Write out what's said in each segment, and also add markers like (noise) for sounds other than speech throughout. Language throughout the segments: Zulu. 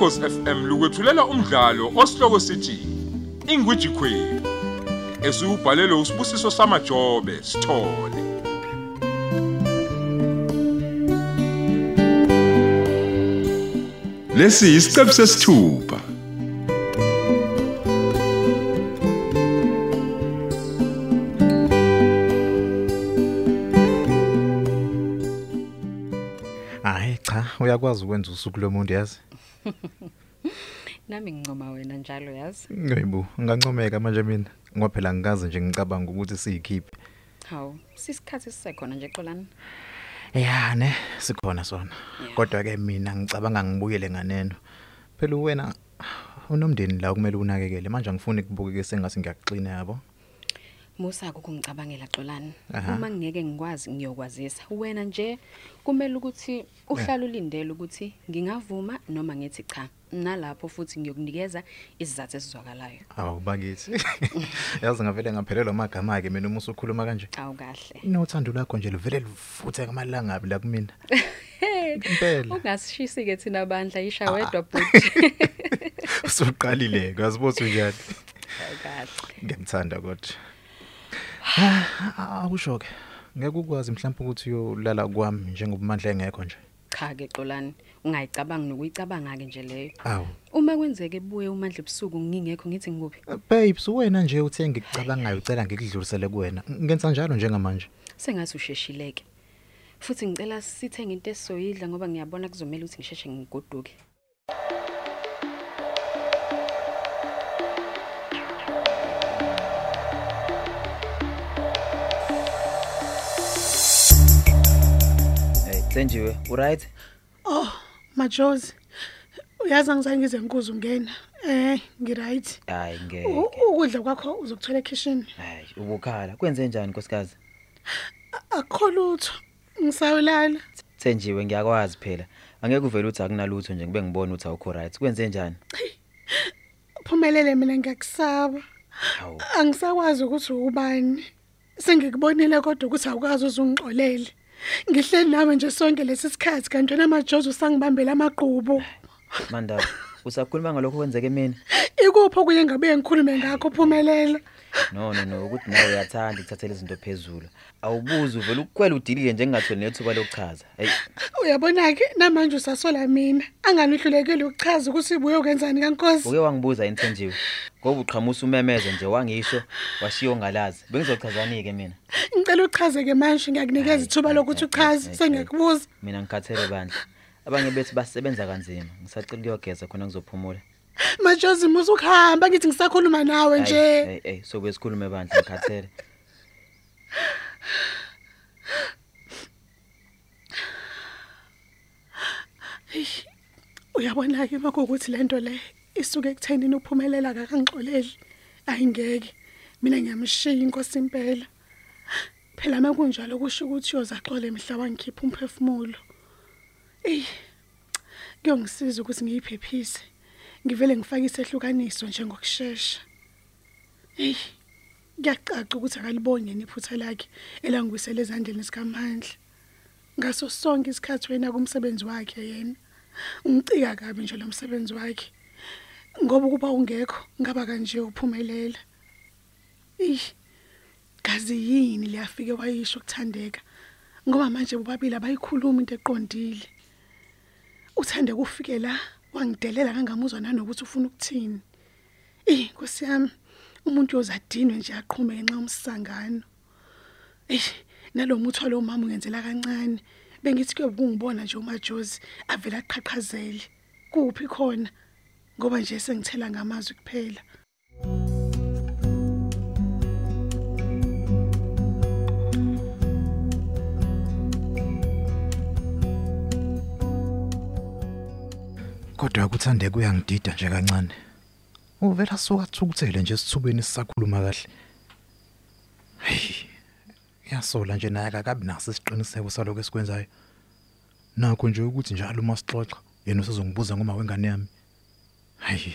Ukhosi FM lukwethulela umdlalo osihloko sithi Ingwiji Queen. Esubhalelwe usibusiso samajobe sithole. Lesi isiqebu sesithupha. Hayi cha, uyakwazi ukwenza usuku lomuntu yazi. (laughs) Nami ngincoma wena njalo yazi. Ngiyibu, ngigancomeka manje mina. Ngoba phela ngikaze nje ngicabanga ukuthi siyikhiphe. Hawu, sisikhathi sisekhona nje xolani. Ya ne, sikhona sona. Kodwa ke mina ngicabanga ngibuyele nganeno. Phela wena unomndeni la kumele unakekele. Manje angifuni kubukeke sengase ngiyakuxina yabo. Musa ukungicabangela xolani. Aha. Uma ngeke ngikwazi ngiyokwazisa. Wena nje kumele ukuthi uhlale ulindele ukuthi ngingavuma noma ngithi cha. Nalapho futhi ngiyokunikeza isizathu esizwakalayo. Awu bakithi. (laughs) Yazi ngavele ngaphelelwa amagama akhe mina uma usukhuluma kanje. Awu kahle. Inothando lakho nje livele livuthe ngamalanga abi la kumina. (laughs) Impela. Ungasishisi ke thina bandla isha wedwa (laughs) bhuti. Usuqalile ngazibotha njani. Awu kahle. Ngiyamthanda kodwa. Ah, Akusho ke. Ngeke ukwazi mhlawumbe ukuthi uyolala kwami njengobumandla engekho nje. Cha ke xolani. Ungayicabangi nokuyicabanga ke nje leyo. Awu. Uma kwenzeke ebuye umandla ebusuku ngingekho ngithi ngikuphi? Babes wena nje uthe ngikucabangayo ucela ngikudlulisele kuwena. Ngenza njalo njengamanje. Sengathi usheshileke. Futhi ngicela sithenge into esizoyidla ngoba ngiyabona kuzomela ukuthi ngisheshe ngigoduke. Hey, Tsenjiwe, uright? Oh, Majozi. Uyazi angizange ngize ngikuze ungena. Eh, ngiright. Hayi U- ngeke. Ukudla kwakho uzokuthola ekitchen. Hayi, ubukhala. Kwenze njani nkosikazi? Akukho lutho. Ngisawulala. Tsenjiwe ngiyakwazi phela. Angeke uvele uthi akunalutho nje ngibe ngibona ukuthi awukho right. Kwenze njani? Phumelele mina ngiyakusaba. Hawu. Angisakwazi ukuthi ubani. Sengikubonile kodwa ukuthi awukazi uzungixolele. Ngihleli nawe nje sonke lesi sikhathi kanti wena Majozi usangibambela amaqhubu. Manda, usakhuluma ngalokho kwenzeke mina? Ikupho kuye ngabe ngikhulume ngakho phumelela. No no no, ukuthi nawe uyathanda ukuthathela izinto phezulu. Awubuzi uvele ukukwela udilile nje ngingatholi nethuba lokuchaza. Hey, Uyabona ke namanje usasola mina. Anganihlulekile ukuchaza ukuthi ibuye ukwenzani kankosi. uke wangibuza yini Tsenjiwe? Ngoba uqhamusa umemeze nje wangisho washiyo ngalazi. Bengizochazani ke mina? Ngicela uchaze ke manje ngiyakunikeza Hayi, ithuba hayi, lokuthi hayi, uchaze hayi, sengiyakubuza. Mina ngikhathele bandla. Abanye bethi basebenza kanzima. Ngisacela ukuyogeza khona ngizophumula. Majozi musu ukuhamba ngithi ngisakhuluma nawe nje. Hey hey, so kwesikhulume bandla ngikhathele. Uyabona ke makuthi lento le isuke ekuthenini uphumelela kakangixoleli. Ayingeke. Mina ngiyamshiya inkosi impela. Phela makunjalo kusho ukuthi uyozaxole emhla wangikhipha umphefumulo. Ey. Kuyongisiza ukuthi ngiyiphephise. Ngivele ngifake isehlukaniso njengokusheshsha. Ey. Kuyacaca ukuthi akaliboni yena iphutha lakhe elangwisela ezandleni sikaMandla. Ngaso sonke isikhathi wena kumsebenzi wakhe yena. Ngicika kabi nje lo msebenzi wakhe. Ngoba kuba ungekho ngaba kanje uphumelela. Ih. Kazi yini liyafike wayisho ukuthandeka. Ngoba manje bobabili abayikhuluma into eqondile. Uthande kufike la wangidelela kangamuzwa nanokuthi ufuna ukuthini. Eh Nkosi yami umuntu yozadinwe nje aqhume ngenxa yomsangano. Eh nalomuthi walo mama ungenzela kancane. Bengithi ke ukungibona nje uMajozi avela aqhaqhazele. Kuphi khona? Ngoba nje sengithela ngamazwi kuphela. Kodwa ukuthandeka uyangidida nje kancane. Uvela suka thukuthele nje sithubeni sisakhuluma kahle. Hey. Yasola nje naye akabi naso isiqiniseko saloko esikwenzayo. Nakho nje ukuthi njalo uma sixoxa yena usezongibuza ngoma wengane yami. Hayi.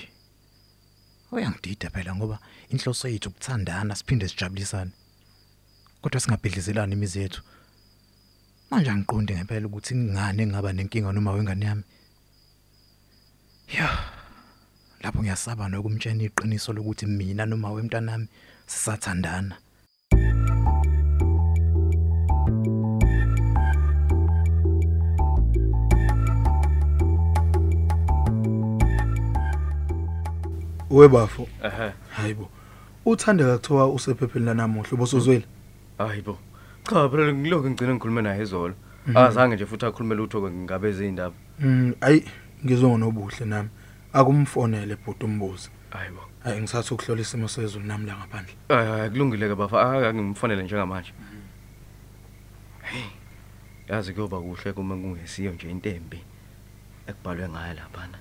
Uyangidida phela ngoba inhloso yethu ukuthandana siphinde sijabulisane. Kodwa singabhedlizelana imizi yethu. Manje angiqondi ngempela ukuthi ingane engaba nenkinga noma wengane yami. Ya. Lapho ngiyasaba nokumtshela iqiniso lokuthi mina noma wemntanami sisathandana. Webafo, Ehhe. hayibo. Uthandeka kuthiwa usephepheni lanamuhla ubosuzwela. Hayibo. Cha phela ngiloko ngicina ngikhulume naye izolo. Azange nje futhi akhulume lutho ngabe izindaba. Mm, ayi ngizwe ngonobuhle nami. Akumfonele bhuti umbuzo. Hayibo. Hayi ngisathi ukuhlola isimo sezulu nami la ngaphandle. Hayi kulungile ke bafa akangimfonele njengamanje. Hey. Yazi kuyoba kuhle kuma kungesiyo nje intembi ekubhalwe ngayo lapha na.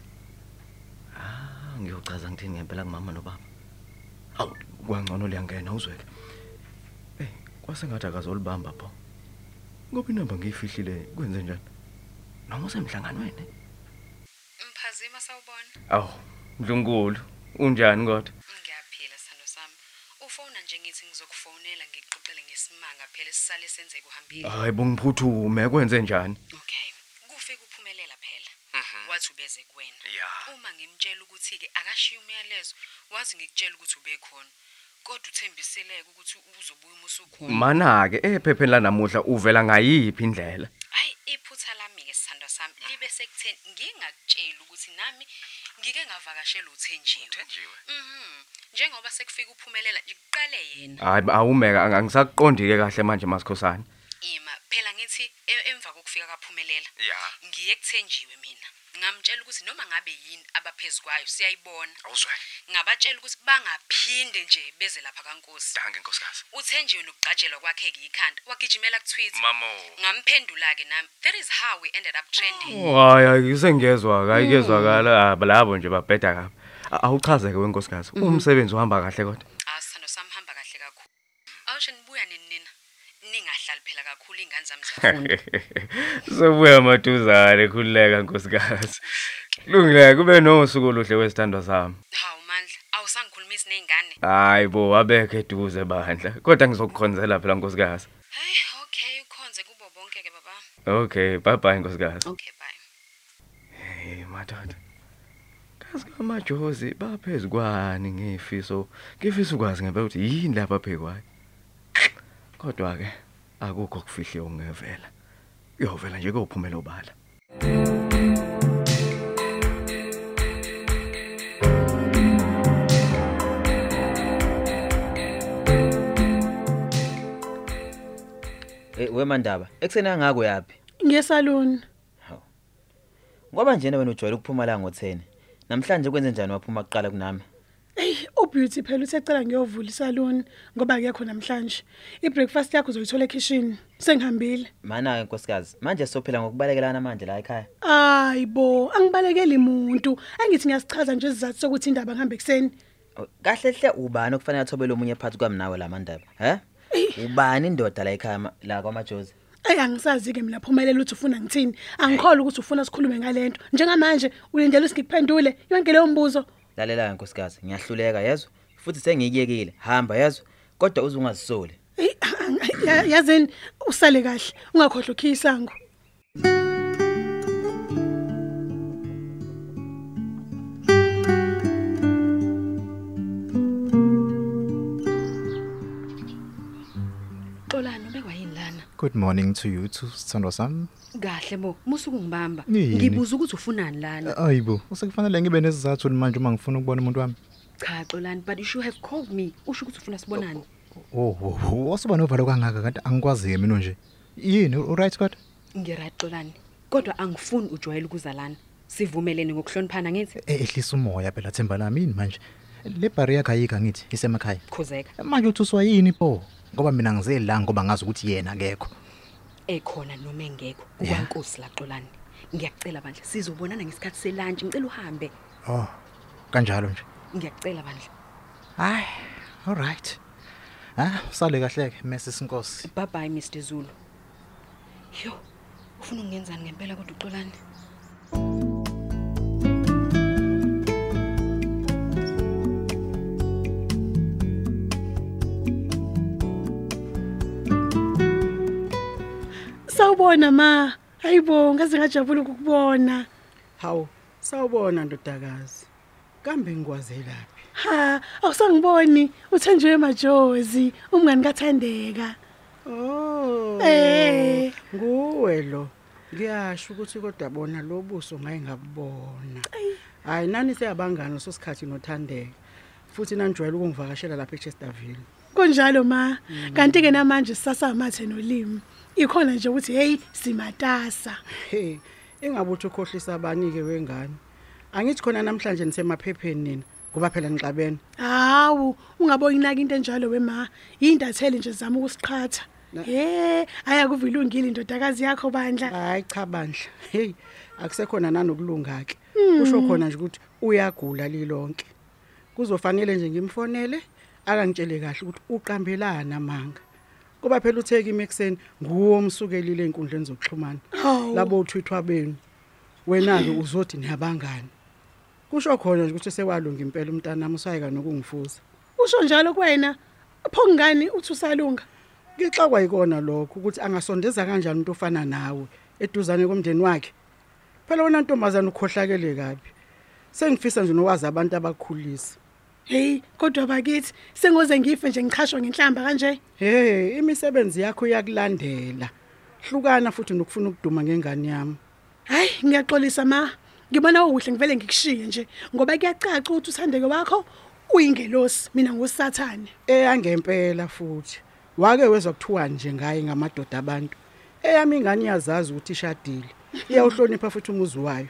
Ah, ngiyochaza ngithini ngempela kumama nobaba. Awu, kwangcono liyangena uzweke. Eh, kwasengathi akazolibamba pho. Ngoba inamba ngiyifihlile kwenze njani? Noma usemhlanganweni? Mphazima sawubona. Awu, Mdlunkulu, unjani kodwa? Ngiyaphila sithando sami. Ufona nje ngithi ngizokufonela ngikuxoxele ngesimanga phela sisale senze kuhambile. Hayi bongiphuthume kwenze njani? Okay. Kufika uphumelela phela. Wathi ubeze kuwena. Uma ngimtshela ukuthi ke akashiya umyalezo, wathi ngikutshela ukuthi ube khona. Kodwa uthembiseleke ukuthi uzobuya uma usukhona. Mana ke ephepheni lanamuhla uvela ngayiphi indlela? Iphutha lami ke sithando sami libe sekutheni ngingakutshela ukuthi nami ngike ngavakashela uThenjiwe. Uthenjiwe? Mhm. Njengoba sekufika uphumelela nje kuqale yena. Hayi awumeka angisakuqondi ke kahle manje masikhosana. Ima phela ngithi e- emva kokufika kaphumelela. Ngiye kuthenjiwe mina. Ngamtshela ukuthi noma ngabe yini abaphezukwayo siyayibona. Awuzweke. Ngabatshela ukuthi bangaphinde nje beze lapha kaNkosi. Danke nkosikazi. Uthenjiwe nokugqajelwa kwakhe ke ikhanda. Wagijimela kuTwitter. Mamo. Ngamphendula ke nami. That is how we ended up trending. Hayi ayisengezwa kayikezwakala abalabo nje babheda kabi. Awuchazeke wenkosikazi. Umsebenzi uhamba kahle kodwa. Asithando sami hamba kahle kakhulu. Awusho nibuya nini nina? Ningahlali ingane zami ziyafunda. (laughs) Sobuya maduzane khuleka nkosikazi. Lungile kube nosuku oluhle wesithandwa sami. Hawu mandla, awusangikhulumisi nezingane. Hayi bo abekho eduze bandla. Kodwa ngizokukhonzela phela nkosikazi. Hey, okay, ukhonze kubo bonke ke baba. Okay, bye bye nkosikazi. Okay, bye. Hey madoda. Kazi kamajozi baphezukwane ngefiso. Ngifisa ukwazi ngempela ukuthi yini lapha phekwayo. Kodwa ke akukho kufihle ungevela. Uyovela nje kophumela obala. Eh wemandaba, ekseni angako yapi? Ngesaluni. Ngoba njena wena ujwayele ukuphuma la ngo10. Namhlanje kwenze njani waphuma kuqala kunami? Ey, uBeauty phela uthecela ngiyovula isaluni ngoba akekho namhlanje. Ibreakfast yakho uzoyithola ekitchen. Sengihambile. Mana ke nkosikazi, manje sophela ngokubalekelana manje la ekhaya. Hayibo, angibalekeli umuntu. Angithi ngiyasichaza nje isizathu sokuthi indaba ngihambe ekseni. Oh, Kahle hle ubani okufanele athobele omunye phansi kwami nawe la mandaba? He? Ubani indoda la ekhaya ma- la kwamajozi? Ey angisazi ke mina phumelela uthi ufuna ngithini. Angikholwa ukuthi ufuna sikhulume ngalento. Njengamanje ulindele ukuthi ngikuphendule yonke leyo mbuzo. Lalela nkosikazi, ngiyahluleka yezwa. Futhi sengiyekile, hamba yezwa. Kodwa uze ungazisoli. Ey ya- yazini usale kahle. Ungakhohlwa ukhiyisango. Good morning to you too sithandwa sami. Kahle bo, musuku ngibamba. Yini? Ngibuza ukuthi ufunani lana. Ayibo, usekufanele ngibe nesizathu manje uma ngifuna ukubona umuntu wami. Cha Xolani, but you should have called me. Usho ukuthi ufuna sibonane. Oh, oh, oh, wasuba novalo kangaka kanti angikwazi ke mina nje. Yini, alright kodwa? Ngiright Xolani. Kodwa angifuni ujwayele ukuza lana. Sivumelene ngokuhloniphana ngithi Eh, ehlisa umoya phela themba lami yini manje? Le barrier kayika ngithi isemakhaya. khozeka Manje uthuswa yini pho? Ngoba mina ngize la ngoba ngazi ukuthi yena akekho. ekhona noma engekho. Yeah. Ukwankosi la Xolani. Ngiyakucela bandla sizobonana ngesikhathi selunch. Ngicela uhambe. Oh, kanjalo nje. Ngiyakucela bandla. Hayi, alright. Ah, sale kahle ke Mrs Nkosi. Bye bye Mr Zulu. Yo, ufuna ungenzani ngempela kodwa uXolani? Sawubona ma. Hayibo, ngaze ngajabula ukukubona. Hawu, Sawubona ndodakazi. Kambe ngikwazelaphi? Ha, awusangiboni uthenjiwe majozi, umngani kaThandeka. Oh. Eh. Nguwe lo. Ngiyasho ukuthi kodwa bona lobuso ngaye ngabona. Hayi nani seyabangani sosikhathi nothandeka. Futhi nanijwayele ukungivakashela lapha eChesterville. Kunjalo ma, kanti ke namanje sisasamathe nolimi. Ikhona nje ukuthi hey simatasa. Hey, engabuthi ukhohlisa abani ke wengane. Angithi khona namhlanje nisemaphepheni nina ngoba phela nixabene. Hawu, ungaboni naki into enjalo wema. Yindathele nje zama ukusiqhatha. Hey, aya kuvilungile indodakazi yakho bandla. Hayi cha bandla. Hey, akusekhona nanokulunga ke. Kusho khona nje ukuthi uyagula lilonke. Kuzofanele nje ngimfonele akangitshele kahle ukuthi uqambelana manga. Kuba phela utheki imekuseni nguwo omsukelile einkundleni zokuxhumana. Hawu. Labo uthwithwa benu. Wena ke uzothi niyabangani. Kusho khona nje ukuthi sekwalunga impela umntanami usayeka nokungifuza. Usho njalo kuwena. Pho ngani uthi usalunga? Ngixakwa yikona lokho ukuthi angasondeza kanjani umuntu ofana nawe eduzane komndeni wakhe. Phela wena ntombazana ukhohlakele kabi. Sengifisa nje nokwazi abantu abakhulisa. Hey, kodwa bakithi sengoze ngife nje ngichashwa ngenhlamba kanje. Hey, imisebenzi yakho iyakulandela. Hlukana futhi nokufuna ukuduma ngengane yami. Hayi, ngiyaxolisa ma. Ngibona ukuhle ngivele ngikushiye nje ngoba kuyacaca ukuthi uthandeke wakho uyingelosi mina ngusathane. Eyangempela futhi. Wake wezwa kuthiwa nje ngaye ngamadoda abantu. Eyami ingane iyazazi ukuthi ishadile. Iyawuhlonipha futhi umuzi wayo.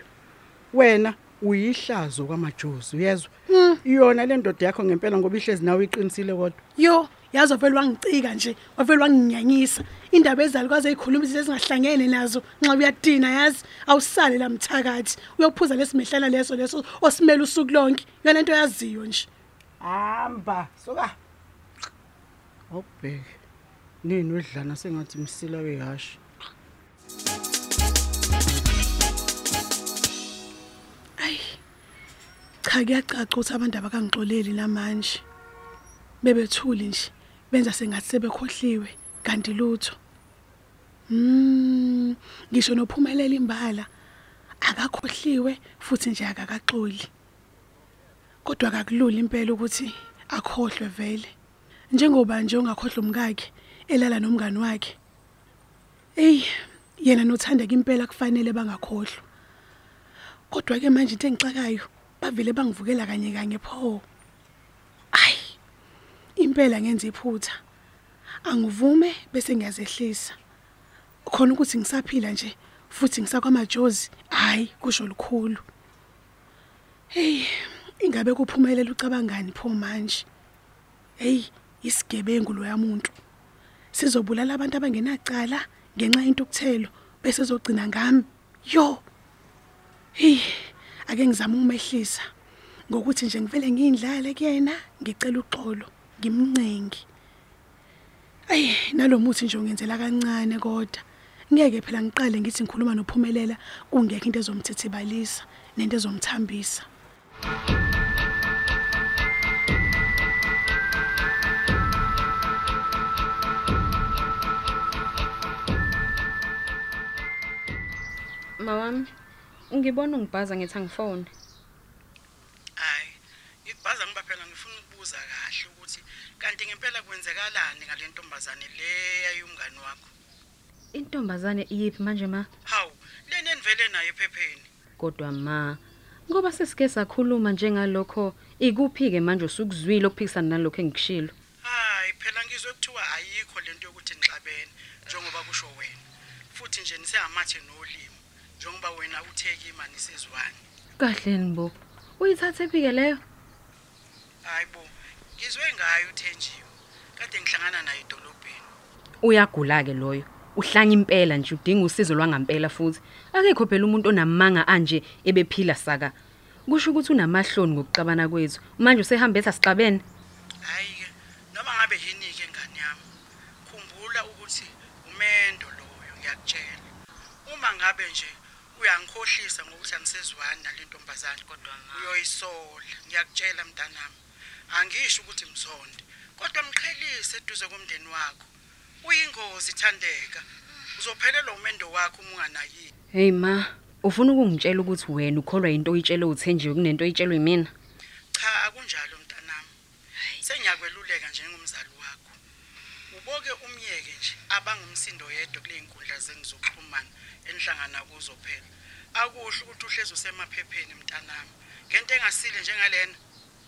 Wena uyihlazo kwamajozi uyezwa? Iyona le ndoda yakho ngempela ngoba ihlezi nawe iqinisile kodwa. Yo, yazo vele wangicika nje, wavele wanginyanyisa. Indaba ezalukazi ezikhuluma izinto ezingahlangene nazo, nxa uyadina yazi, awusale la mthakathi. Uyophuza lesimehlana leso leso osimela usuku lonke. Yona into yaziyo nje. Hamba, soka. Awubheke. Nini wedlana sengathi msila wehashi. Cha kuyacaca ukuthi abantu abakangixoleli namanje. Bebethuli nje, benza sengathi sebekhohliwe kanti lutho. Mm, ngisho nophumelela imbala akakhohliwe futhi nje akakaxoli. Kodwa akakulula impela ukuthi akhohlwe vele. Njengoba nje ungakhohlwa umkakhe elala nomngani wakhe. Ey, yena nothandeka impela kufanele bangakhohlwa. Kodwa ke manje into engixakayo bavele bangivukela kanye kanye pho. Ay. Impela ngenza iphutha. Angivume bese ngiyazehlisa. Khona ukuthi ngisaphila nje futhi ngisakwamajozi, hayi kusho likhulu. Hey, ingabe kuphumelela ucabangani pho manje? Hey, isigebengu lo yamuntu. Sizobulala abantu abangenacala ngenxa yentukuthelo bese zogcina ngami. Yo. Hey, ake ngizama ukumehlisa ngokuthi nje ngivele ngiyindlale kuyena ngicela uxolo ngimncengi. Ay, nalomuthi nje ungenzela kancane kodwa ngeke phela ngiqale ngithi ngikhuluma nophumelela kungekho into ezomthethebalisa nento ezomthambisa. Mawami, ngibona ungibhaza ngithi angifone. Hayi, ngikubhaza ngiba phela ngifuna ukubuza kahle ukuthi kanti ngempela kwenzekalani ngale ntombazane le yayumngani wakho. Intombazane iyiphi manje ma? Hawu, lena enivele nayo ephepheni. Kodwa ma, ngoba sesike sakhuluma njengalokho, ikuphi ke manje usukuzwile okuphikisana nalokho engikushilo? Hayi, phela ngizwe kuthiwa ayikho lento yokuthi nixabene njengoba kusho wena. Futhi nje nisehamathe nolimo njengoba wena utheki imani sezwani. Kahle nibo. Uyithathe phike leyo? Hayibo, ngizwe ngayo uthenjiwe. Kade ngihlangana naye edolobheni. Uyagula ke loyo. Uhlanya impela nje udinga usizo lwangampela futhi. Akekho phela umuntu onamanga anje ebephila saka. Kusho ukuthi unamahloni ngokuxabana kwethu. Manje usehamba ethi asixabene. Hayi ke, noma ngabe yini ke ngani yami. Khumbula ukuthi umendo loyo ngiyakutshela. Uma ngabe nje uyangikhohlisa ngokuthi anisezwani nalentombazane kodwa uyoyisola. Ngiyakutshela mntanami. Angisho ukuthi mzonde, kodwa mqhelise eduze komndeni wakho. Uyingozi thandeka. Uzophelelwa umendo wakho uma unganakile. Hey ma, ufuna ukungitshela ukuthi wena ukholwa into oyitshelwe uthenjiwe kunento oyitshelwe yimina cha akunjalo mntanami sengiyakweluleka njengomzali wakho uboke nje abangumsindo yedwa kule nkundla zengizoxhumana enihlangana kuzo phela. Akuhle ukuthi uhlezi usemaphepheni mntanami. Ngento engasile njengalena.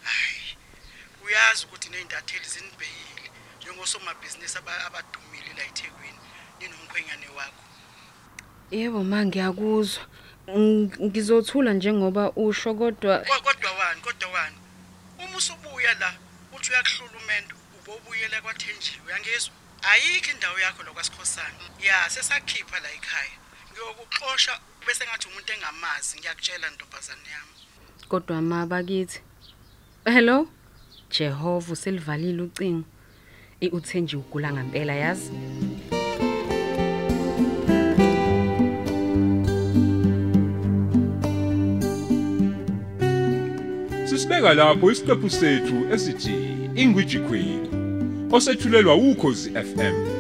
Hayi uyazi ukuthi ney'ntatheli zinibhekile njengosomabhizinisi aba- abadumile la ethekwini ninomkhwenyane wakho. Yebo ma ngiyakuzwa. Ng- ngizothula njengoba usho kodwa Ko- kodwa wani kodwa wani? Uma usubuya la uthi uyakuhlula umendo ubobuyela kwathenjiwe uyangizwa ayikho indawo yakho lokwasikhosana ya sesakhipha la ekhaya. Ngiyokuxosha bese ngathi umuntu engamazi ngiyakutshela ntombazane yami. Kodwa ma bakithi hello? Jehova uselivalile ucingo. I uthenjiwe ugula ngempela yazi? Sisibeka lapho isiqephu sethu esithi Ingwiji Queen osethulelwa ukhozi FM